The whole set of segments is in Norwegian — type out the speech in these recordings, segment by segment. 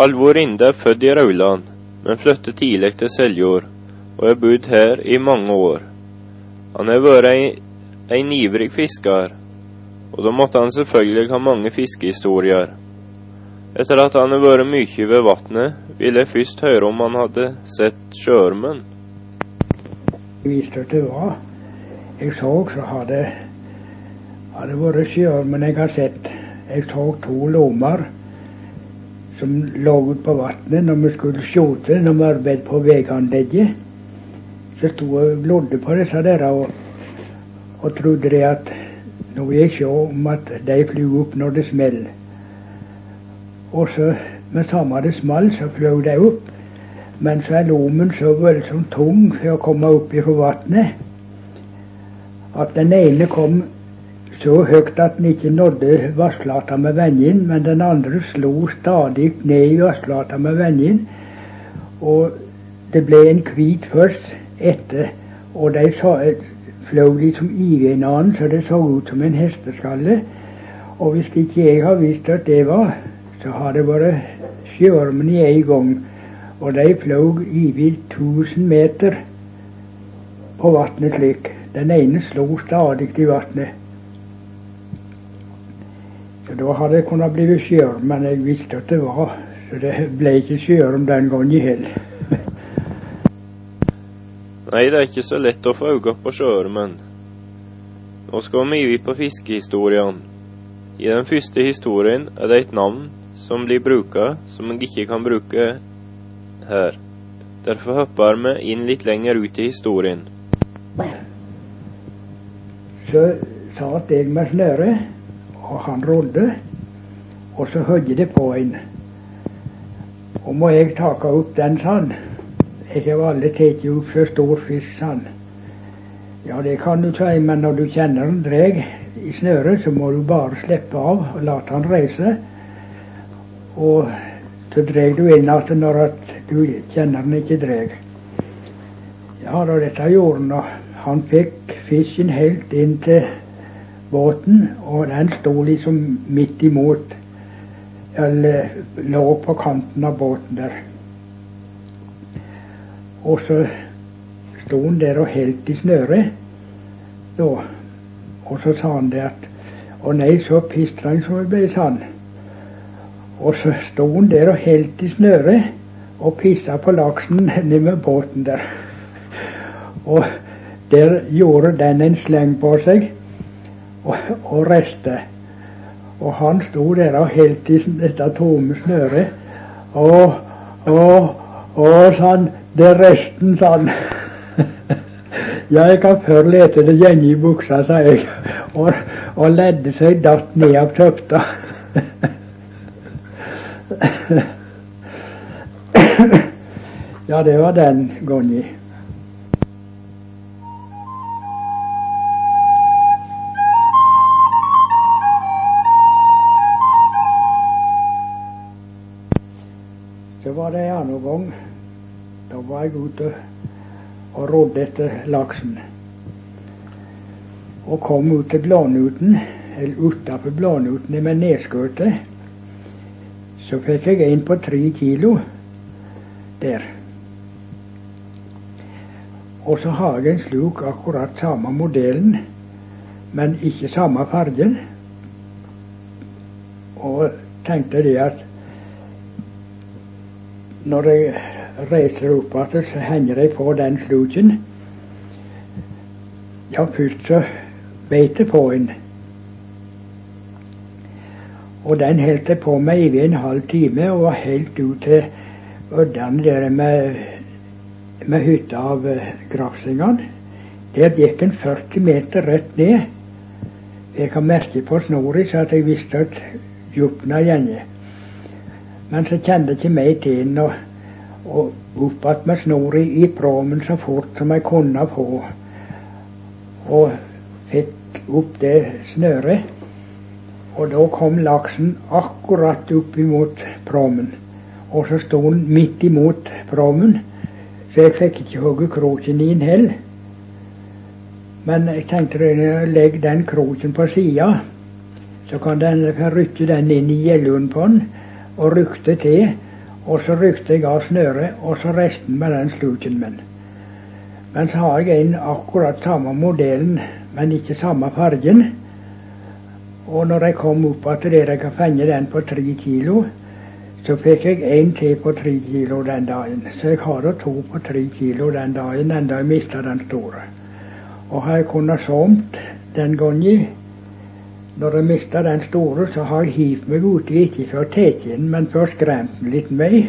Alvor Inde er født i Rauland, men flyttet tidlig til Seljord, og har bodd her i mange år. Han har vært en ivrig fisker, og da måtte han selvfølgelig ha mange fiskehistorier. Etter at han har vært mye ved vannet, ville jeg først høre om han hadde sett sjøormen. Visste at det var. Jeg så så hadde, hadde vært sjøormen jeg har sett. Jeg så to lommer som lå på vannet når vi skulle skjote, når vi arbeidet på veianlegget. Så sto jeg og blodde på disse der og, og trodde det at nå vil jeg se om at de flyr opp når det smeller. Og så med samme det smalt, så fløy de opp. Men så er lommen så voldsomt tung for å komme opp fra vannet at den ene kom så høyt at den ikke nådde vassflata med vennjen, men den andre slo stadig ned i vassflata med vennjen. Og det ble en hvit først etter, og de fløy liksom i hverandre, så det så ut som en hesteskalle. Og hvis ikke jeg har visst at det var, så har det vært sjøormen i en gang. Og de fløy over 1000 meter på vannet slik. Den ene slo stadig i vannet. Så da hadde jeg kunnet bli sjøorm, men jeg visste at det var. Så det ble ikke sjøorm den gangen heller. Nei, det er ikke så lett å få øye på sjøormen. Nå skal vi over på fiskehistorien. I den første historien er det et navn som blir brukt som jeg ikke kan bruke her. Derfor hopper vi inn litt lenger ut i historien. Så satt jeg med snøret og han rodde, og så høgde det på en. Og må jeg take opp den, sann. Jeg har aldri tatt opp så stor fisk, sann. Ja, det kan du si, men når du kjenner han dreg i snøret, så må du bare slippe av og la han reise. Og så dreg du inn igjen når at du kjenner han ikke dreg. Ja, da dette gjorde han, han fikk fisken helt inn til båten, og den sto liksom midt imot Eller lå på kanten av båten der. Og så sto han der og helt i snøret, da. Og så sa han det at Å nei, så pistrang som det ble, sa han. Og så sto han der og helt i snøret og pissa på laksen nedi med båten der. Og der gjorde den en sleng på seg og, og reiste. Og han sto der og helt i dette tomme snøret. Og, og, og sånn Det er resten, sa han. jeg kan før lete det gjenge i buksa, sa jeg, og, og ledde seg datt ned av tøfta. ja, det var den gangen. Annen gang. Da var jeg ute og rodde etter laksen. Og kom ut til Bladnuten, eller utafor Blånuten med nedskøte. Så fikk jeg en på tre kilo der. Og så har jeg en sluk akkurat samme modellen, men ikke samme fargen. Og tenkte det at når jeg reiser opp igjen, så henger jeg på den sluken. Ja, først så beit jeg på en. Og den holdt jeg på med i en halv time, og helt ut til Øddane der med, med hytta av uh, grafsingene. Der gikk en 40 meter rett ned. Jeg kan merke på snora så at jeg visste at djupna gjenge. Men så kjente ikke meg til den, og, og opp igjen med snora i prommen så fort som jeg kunne få. Og fikk opp det snøret. Og da kom laksen akkurat opp imot prommen. Og så sto den midt imot prommen. så jeg fikk ikke hogge kroken i den heller. Men jeg tenkte å legge den kroken på sida, så kan den rykke den inn i gjelluren på den og rykte til, Og så rykte jeg av snøret, og så resten med den sluken min. Men så har jeg en akkurat samme modellen, men ikke samme fargen. Og når jeg kom opp at dere kan fenge den på tre kilo, så fikk jeg en til på tre kilo den dagen. Så jeg har da to på tre kilo den dagen, enda jeg mista den store. Og har jeg kunnet somt den gangen når jeg mista den store, så har jeg hivd meg uti, ikke for å ta den, men for å skremme den litt med.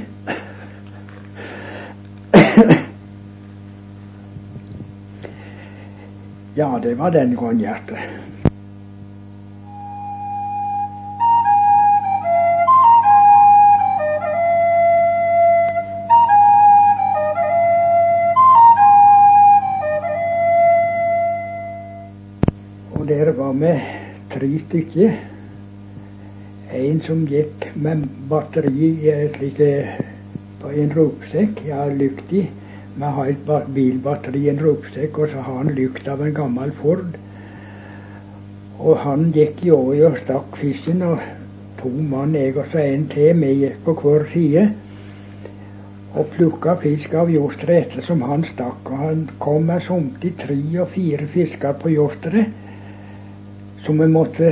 ja, det var den gangen, hjertet. Og der var vi tre stykker. En som gikk med batteri i slik på en ropsekk, ja, lykt i. Vi har et bilbatteri i en ropsekk, og så har han lykt av en gammel Ford. Og han gikk i åi og stakk fisken, og to mann, jeg og så en til, vi gikk på hver side. Og plukka fisk av josteret etter som han stakk. Og han kom med somtid tre og fire fisker på josteret som vi måtte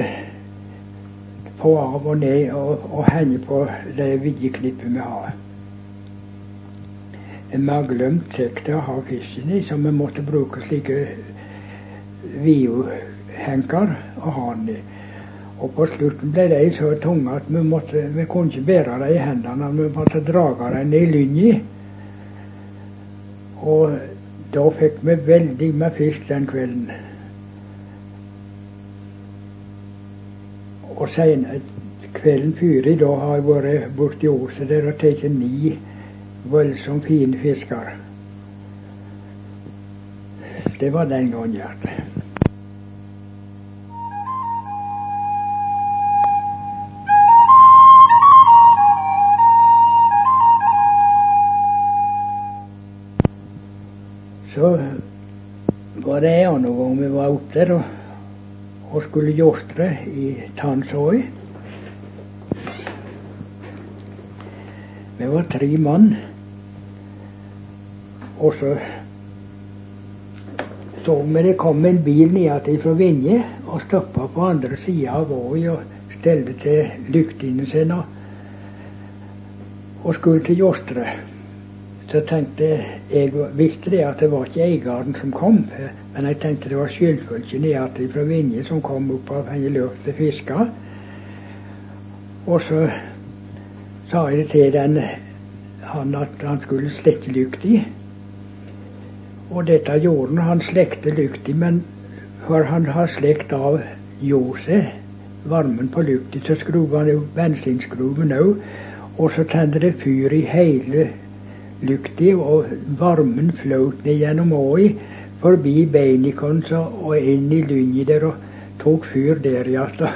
på av og ned og, og henge på det vidjeklippet vi har. Vi har glemt sekta å ha fisken i, så vi måtte bruke slike viohenker og ha den i. Og på slutten ble de så tunge at vi, måtte, vi kunne ikke bære dem i hendene. Vi måtte dra dem i lynja. Og da fikk vi veldig med fisk den kvelden. Senere, kvelden før i dag har jeg vært borti åset der og tatt ni voldsomt fine fisker. Det var den gangen, Gjert. Så var det en annen gang vi var oppe der og, og skulle jostre i Tansøy. Vi var tre mann. Og så så vi det kom en bil nedentil fra Vinje og stoppa på andre sida av åa og stelte til lyktene sine og skulle til Jostre. Så tenkte jeg visste det at det var ikke Eigarden som kom, men jeg tenkte det var skyldfølge nedentil fra Vinje som kom opp av en løp til fiska. Og så sa jeg til den han at han skulle slette lykta. Og dette gjorde han. Han slekte lykta, men for han har slekt av ljoset, varmen på lykta, så skrudde han jo bensinskruven òg. Og så tente det fyr i hele lykta, og varmen fløt ned gjennom åi, forbi Beinikons og inn i lynja der, og tok fyr der igjen.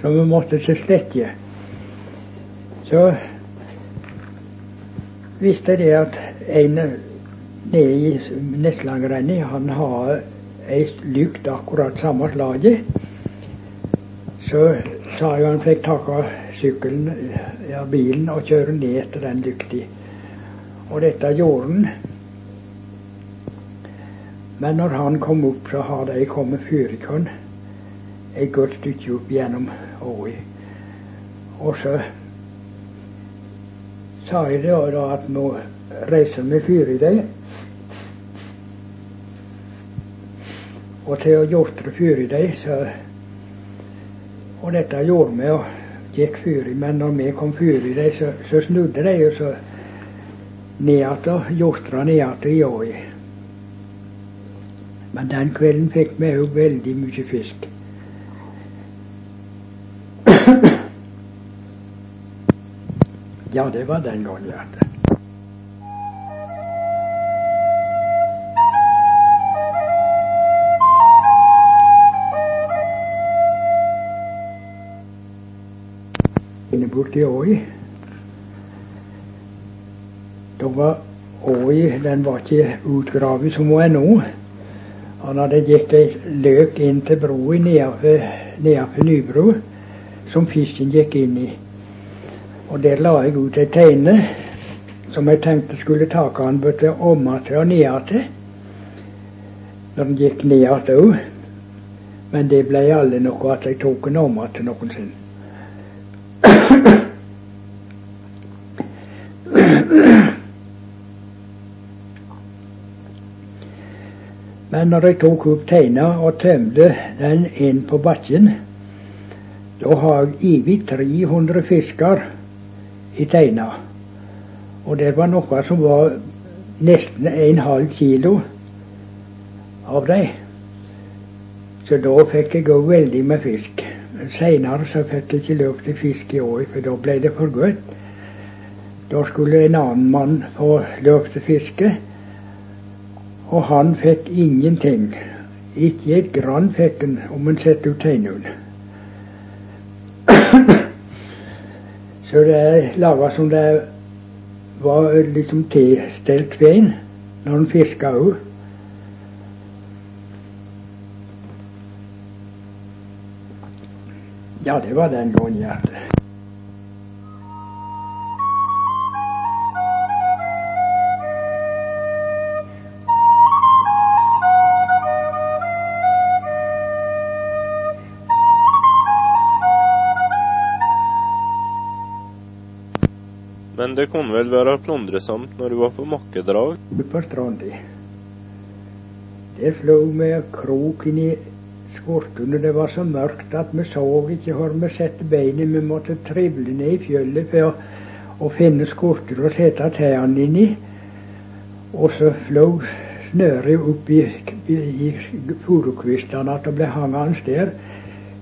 Så vi måtte til slette. Så visste det at en nede i Neslangerennet, han har ei lykt akkurat samme slaget. Så sa jeg han fikk tak av sykkelen, ja, bilen, og kjøre ned etter den lykta. Og dette gjorde han. Men når han kom opp, så har de kommet fyrikon et godt stykke opp gjennom åa. Og så sa jeg da, da at nå reiser vi fyr i dem. Og til å jostre fyr i dem, så Og dette gjorde vi, og gikk fyr i. Men når vi kom fyr i dem, så, så snudde de, og så ned jostra ned i åi. Men den kvelden fikk vi òg veldig mye fisk. Ja, det var den gangen, ja. Borti Åi. Da var Åi Den var ikke utgravet som hun er nå. Han hadde gitt ei løk inn til broa nedenfor Nybro, som fisken gikk inn i. Og der la jeg ut ei tegne som jeg tenkte skulle ta han både om til og ned til. Når den gikk ned igjen òg. Men det ble aldri noe at jeg tok den om til noensinne. Men når jeg tok opp teina og tømte den inn på bakken, da har jeg evig 300 fisker i teina. Og det var noe som var nesten en halv kilo av dem. Så da fikk jeg òg veldig med fisk. Seinere så fikk jeg ikke lov til fisk i år, for da ble det for godt. Da skulle en annen mann få lov til fiske, og han fikk ingenting. Ikke et grann fikk han om han satte ut tegnene. så det er laga som det var liksom tilstelt veien, når han fiska òg. Ja, det var den gangen, hjertet. Men det kunne vel være plundresomt når du var på makkedrag? På stranda. Det fløy med krok inn i skortene. Det var så mørkt at vi så ikke hvor vi satte beinet. Vi måtte trible ned i fjellet for å, å finne skorter å sette tærne inn i. Og så fløy snøret opp i, i, i furukvistene at det ble hangende der.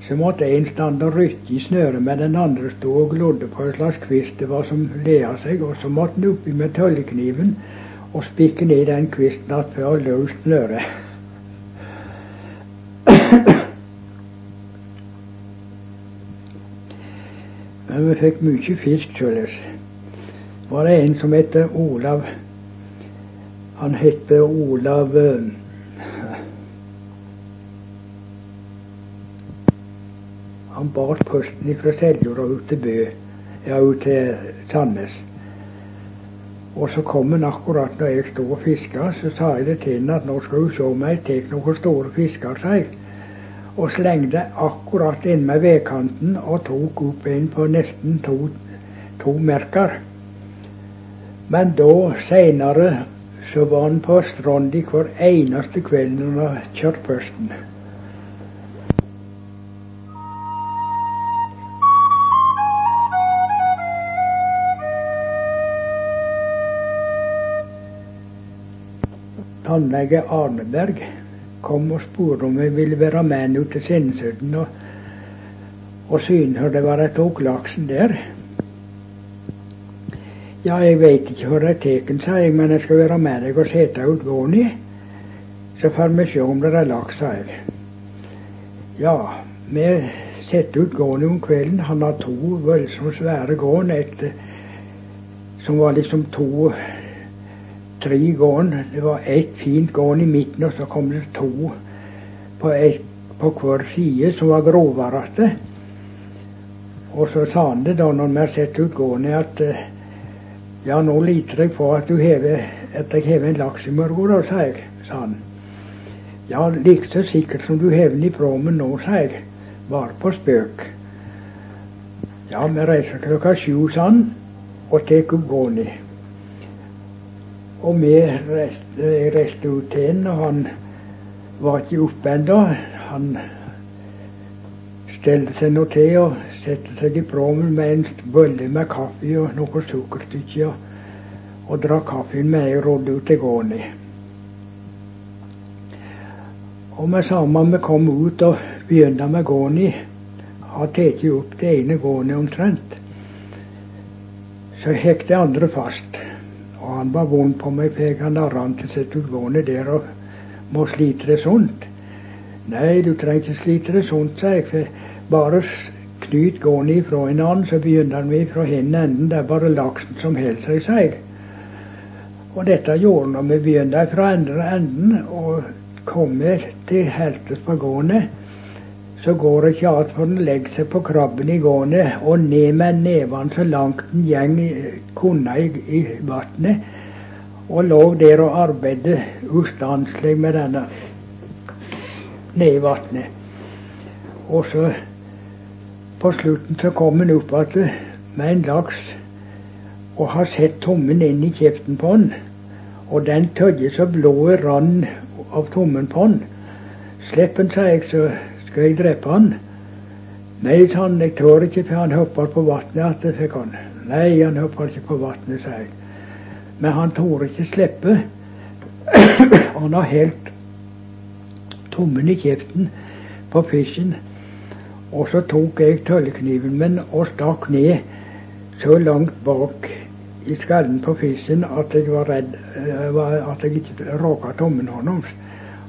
Så måtte en stande og rykke i snøret, men den andre sto og glodde på en slags kvist det var som lea seg, og så måtte en oppi med tøllekniven og spikke ned den kvisten igjen for å løse snøret. Men vi fikk mye fisk således. Var det en som het Olav Han het Olav Han bar posten fra Seljord og ut til Bø, ja, ut til Sandnes. Og så kom han akkurat når jeg sto og fiska, så sa jeg det til han at nå skal du se om jeg tar noen store fisker, sa jeg. Og slengte akkurat inn med vedkanten og tok opp en på nesten to, to merker. Men da, seinere, så var han på stranda hver eneste kveld når han kjørt tannlege Arneberg kom og spurte om jeg ville være med nå til Sinnsudden og, og syne hvor det var jeg tok laksen der. Ja, jeg veit ikke hvor jeg tar den, sa jeg, men jeg skal være med deg og sette ut våren i. Så får vi se om det er laks, sa jeg. Ja, vi setter ut gården om kvelden. Han har to voldsomt svære gården, et som var liksom to tre gården. Det var ett fint gården i midten, og så kom det to på, et, på hver side som var grovere. Og så sa han det da når vi har sett ut gården, at eh, ja, nå liter jeg på at du hever, at jeg hever en laks i morgen, da, sa jeg. sa han. Ja, like så sikkert som du hever den i pråmen nå, sa jeg. Bare på spøk. Ja, vi reiser klokka sju, sa han, og tar opp gården. Og vi reiste, jeg reiste ut til ham, og han var ikke oppe ennå. Han stelte seg nå til og satte seg i pråmen med en bølle med kaffe og noen sukkerstykker, og, drakk kaffen med og rodde ut til gården. Og med samme vi kom ut og begynte med gården, har tatt opp det ene gården omtrent, så gikk det andre fast. Og han var vond på meg, for han har narra seg til gående der og må slite det sånt. Nei, du trenger ikke slite det sånt, sa jeg, for bare knyt gående ifra en annen, så begynner vi fra hen enden. Det er bare laksen som holder seg, sa jeg. Og dette gjorde når vi begynte fra andre enden og kom til heltes på gående. Så går det ikke an for den legger seg på krabben i gående og ned med nevene så langt den gjeng kunne i, i vannet. Og lå der og arbeidet ustanselig med denne ned i vannet. Og så på slutten så kom han opp igjen med en laks og har sett tommen inn i kjeften på han. Og den tødde så blodet rann av tommen på han. Slipp han, sa jeg, så skal jeg drepe han? Nei, sa han, jeg tør ikke, for han hopper på vannet igjen, fikk han. Nei, han hopper ikke på vannet, sa jeg. Men han torde ikke slippe. han har helt tommen i kjeften på fisken. Og så tok jeg tøllekniven min og stakk ned så langt bak i skallen på fisken at jeg var redd uh, at jeg ikke råka tommen hans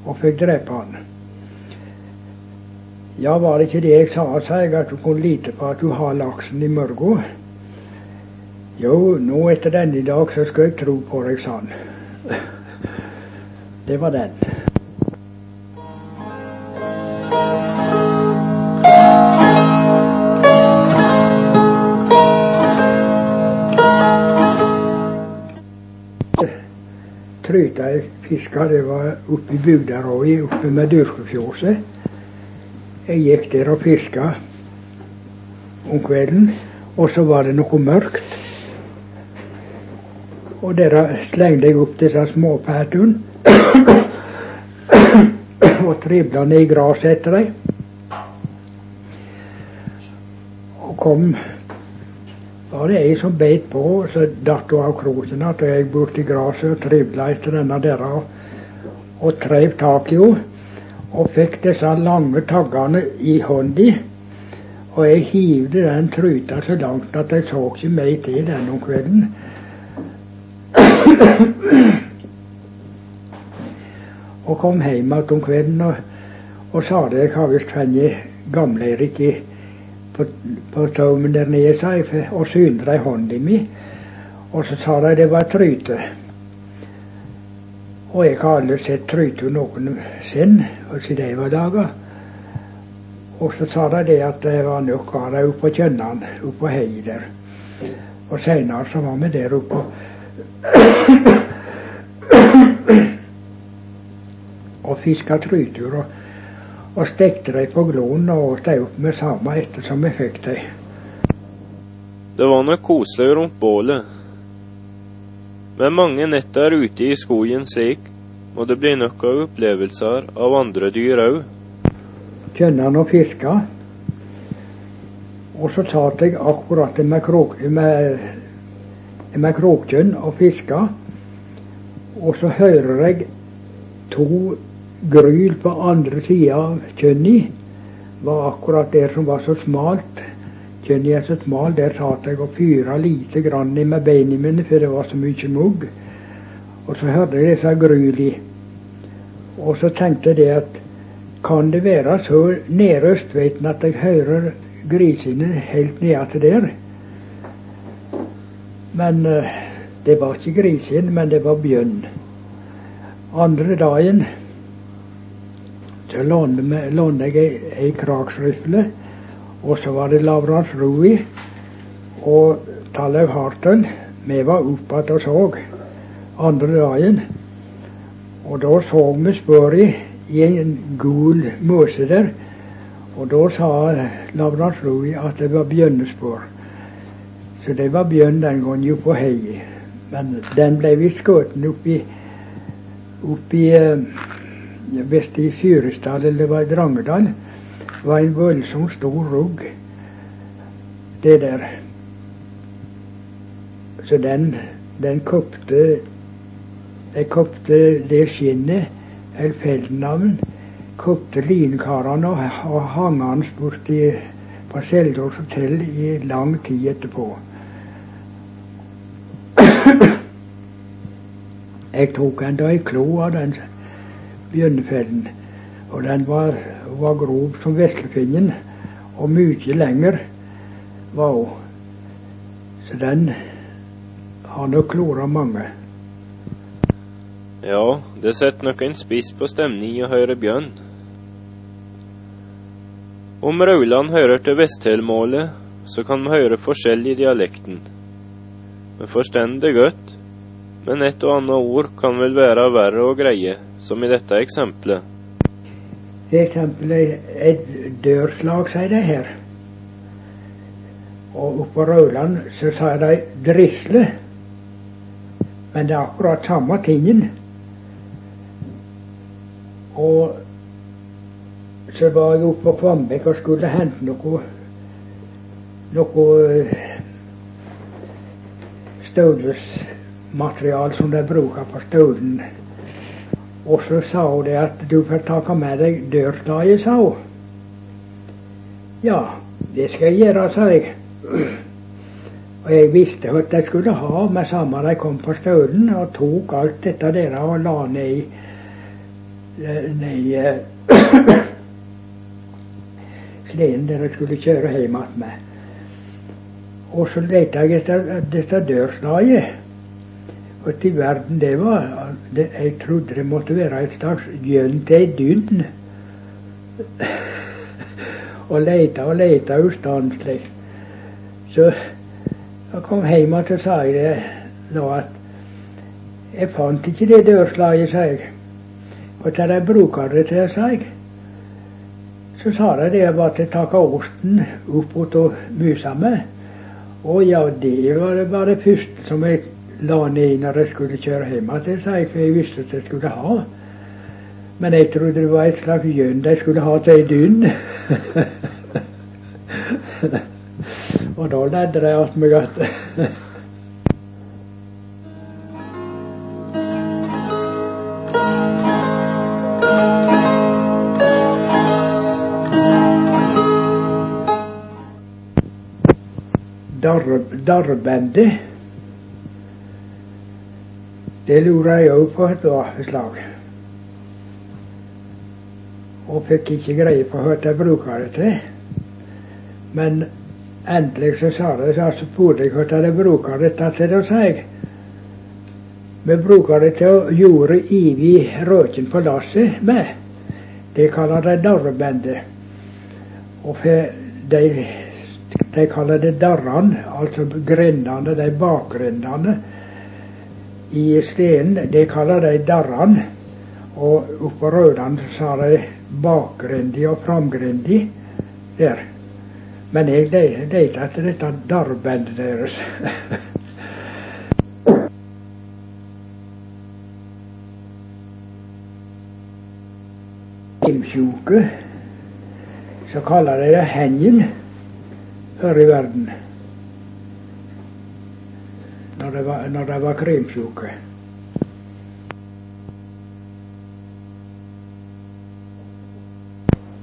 og fikk drepe han. Ja, var det ikke det jeg sa, sa jeg, at du kunne lite på at du har laksen i mørgo? Jo, nå etter denne dag så skal jeg tro på deg, sa han. Det var den. Tryta jeg fiska, det var oppe i Bugdaråi, oppe med Durkefjordet. Jeg gikk der og fiska om kvelden, og så var det noe mørkt. Og der slengte jeg opp disse småpætene og tribla ned i gresset etter dem. Og kom var det ei som beit på, så datt hun av kroken igjen. Jeg borti gresset og tribla etter denne der og, og treiv tak i henne og fikk disse lange taggene i hånda. Og jeg hivde den truta så langt at jeg så ikke meg til den om kvelden. og kom hjem igjen om kvelden og, og sa det jeg har visst funnet Gamle-Erik på, på taumen der nede, sa jeg, og syndra i hånda mi. Og så sa de det var trute. Og jeg har aldri sett Trytu altså i de var dager. Og så sa de det at det var nok av dem på Kjønnan, på heiet der. Og seinere så var vi der oppe og fiska trytur og, og stekte dem på gloen og åt dem opp med samme ettersom vi fikk dem. Det var nok koselig rundt bålet. Med mange netter ute i skogen slik må det blir nok av opplevelser av andre dyr òg. Kjenner han og fiske? Og så satt jeg akkurat med, krok, med, med krokjønn og fiska. Og så hører jeg to gryl på andre sida av kjønnet. Var akkurat der som var så smalt. Kjønnet er så smal. Der satt jeg og fyra lite grann med beina mine, for det var så mye mugg. Og så hørte jeg disse gryli. Og så tenkte jeg at kan det være så nede Østveiten at jeg hører grisene helt nede der? Men uh, det var ikke grisen, men det var bjørn. Andre dagen så lånte jeg ei, ei og så var det Lavrans Rui og Tallev Hartøl. Vi var oppe og så andre dagen. Og da så vi sporet i en gul måse der. Og da sa Rui at det var bjørnespor. Så det var bjørn den gangen jo på heiet. Men den ble vi skutt oppi oppi vest i Fyresdal, eller var i Drangedal. Var en voldsomt stor rugg, det der. Så den, den kopte Jeg kopte det skinnet, eller den, kopte linkarene og, hang bort i, på Seldors hotell i lang tid etterpå. Jeg tok enda i klo av den bjørnefellen, og den var, var grov som veslefinnen, og mye lenger var hun. Så den har nok klora mange. Ja, det setter nok en spiss på stemning å høre bjørn. Om Rauland hører til Vesthelmålet, så kan vi høre forskjell i dialekten. Vi forstår det godt, men et og annet ord kan vel være verre å greie, som i dette eksempelet. For eksempel et dørslag, sier de her. Og oppå Rauland så sier de drisle. Men det er akkurat samme tingen. Og så var jeg oppe på Kvambekk og skulle hente noe noe støvlesmateriale som de bruker på støvlen. Og så sa hun det at du får ta med deg dørslaget, sa hun. Ja, det skal jeg gjøre, sa jeg. Og jeg visste hva de skulle ha med samme de kom på støvlen, og tok alt dette der og la ned i, ned i eh, sleden der jeg skulle kjøre hjem igjen med. Og så lette jeg etter dette dørslaget. Og til verden, det var det, Jeg trodde det måtte være et slags til ei dynn. og leita og leita ustanselig. Så jeg kom hjem og sa jeg det da at jeg fant ikke det dørslaget, sa jeg. Og til de bruker det til, seg. Så sa de det var til å ta osten opp mot musa med. Å ja, det var det, var det første som jeg la ned når jeg skulle kjøre hjem igjen, sa jeg, for jeg visste at jeg skulle ha. Men jeg trodde det var et slags gjønn de skulle ha til ei dynn. Og da ledde de at meg at Darrbende, det lurer jeg òg på et slag. Og fikk ikke greie på hva de bruker det til. Men endelig så sa de, så spurte jeg hva de bruker dette til, da sa jeg. Vi bruker det til å jorde ivi røken på lasset med. Det kaller de darbende Og for de de kaller det darran, altså grendene, de bakgrendene i stenen. Det kaller de darran. Og oppå Raudan sa de bakgrendi og framgrendi der. Men jeg leter etter dette darrbandet deres. Imsjuke, så kaller de det hengen her i verden når det var, når det var krimsjuke.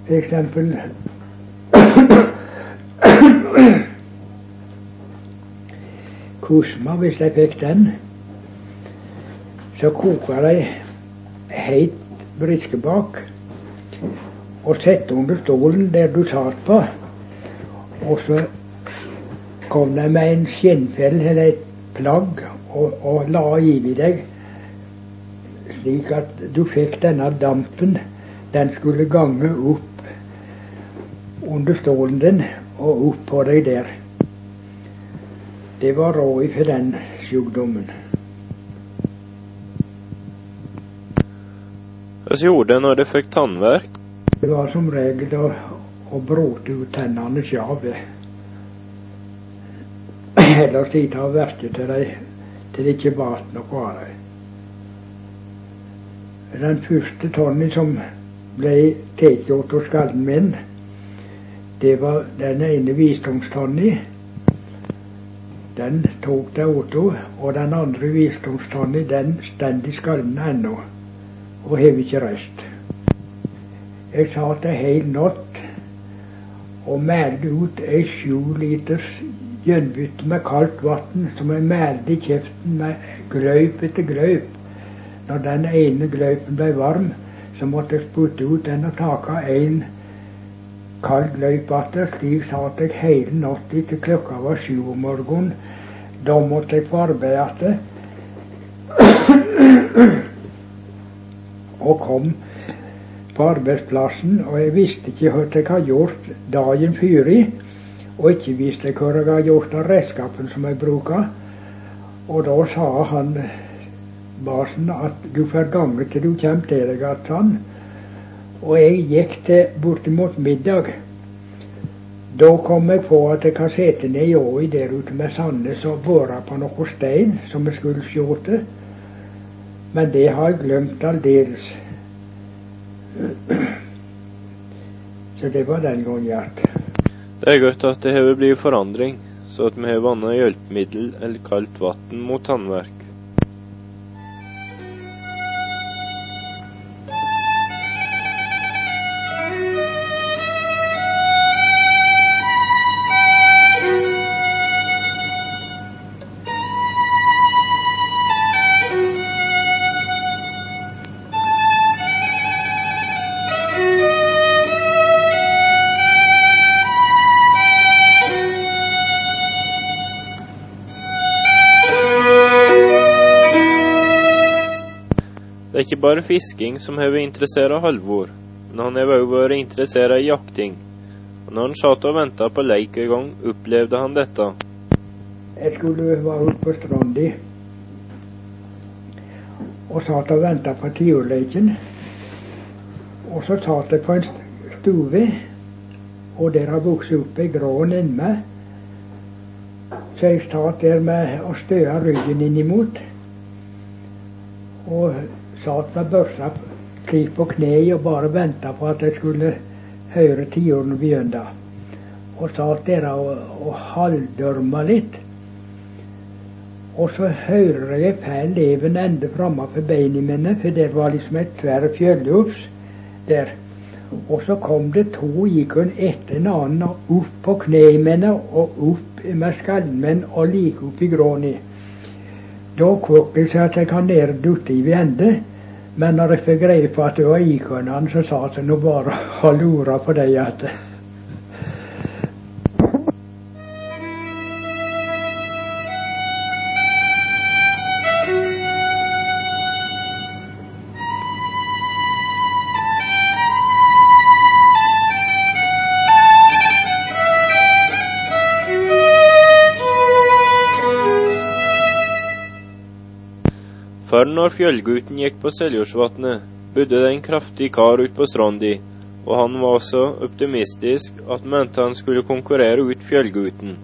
For eksempel Kusma, hvis de fikk den, så koker de heit briskebak og setter under stolen der du satt på. Og så kom de med en skinnfell eller et plagg og, og la i deg, slik at du fikk denne dampen. Den skulle gange opp under stolen din og opp på deg der. Det var råd for den sykdommen. Hva gjorde det når det fikk tannverk? Det var som regel å og bråte ut tennene sjave. Ellers ikke ha verket til de til det ikke var noe av dem. Den første tonnen som ble tatt av skallen min, det var den ene visdomstonna. Den tok de åt og den andre visdomstonna, den står i skallen ennå, og har ikke reist. Jeg satt ei hel natt og mælte ut ei sju liters gjenbytte med kaldt vann som jeg mælte i kjeften med gløyp etter gløyp. Når den ene gløypen ble varm, så måtte jeg spytte ut den og take en kald gløyp igjen. Slik satt jeg hele natta til klokka var sju om morgenen. Da måtte jeg på arbeid igjen. og kom på arbeidsplassen, og jeg visste ikke hva jeg hadde gjort dagen før, og ikke visste hva jeg hadde gjort av redskapen som jeg bruker. Og da sa han basen at du får gange til du kommer til deg igjen. Sånn. Og jeg gikk til bortimot middag. Da kom jeg på at jeg kan sette ned åi der ute med Sandnes og bore på noe stein som jeg skulle skjåte. Men det har jeg glemt aldeles. Så det var den gangen igjen. Det er godt at det har blitt forandring, så at vi har vannet hjelpemiddel eller kaldt vann mot tannverk. Ikke bare fisking som har interessert Halvor, men han har også vært interessert i jakting. Og når han satt og venta på leik en gang, opplevde han dette. Jeg skulle være ute på stranda og satt og venta på tiurleiken. Og så satt jeg på en stue, og der har vokst opp ei grå nemme. Så jeg satt der med og støa ryggen innimot. Og satt med børsa slik på kne og bare venta på at jeg skulle høre tiuren begynne. Og satt der og, og halvdørma litt. Og så hører jeg fæl leven ende framme for beina mine, for det var liksom et tverr fjellufs der. Og så kom det to gikk hun etter en annen opp på knærne mine og opp med skalmen og like opp i gråni. Da kokk jeg at jeg kan ned dutte i vende. Men når jeg fikk greie på at det var ikonene, jeg nå bare hold orda på deg at når Fjellgutten gikk på Seljordsvatnet, bodde det en kraftig kar ute på stranda, og han var så optimistisk at mente han skulle konkurrere ut Fjellgutten.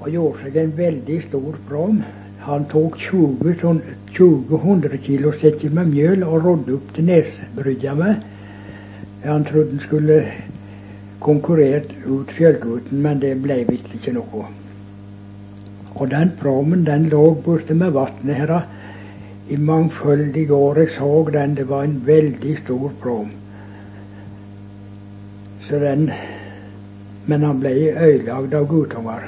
og gjorde seg en veldig stor prom. Han tok 20, sånn, 20 100 kilo sekker med mjøl og rodde opp til Nesbrygga med. Han trodde han skulle konkurrert ut Fjellgutten, men det ble visst ikke noe. Og den promen den lå borte med vannet her i mangfoldige år. Jeg så den, det var en veldig stor prom. Så den Men han ble ødelagt av gutunger.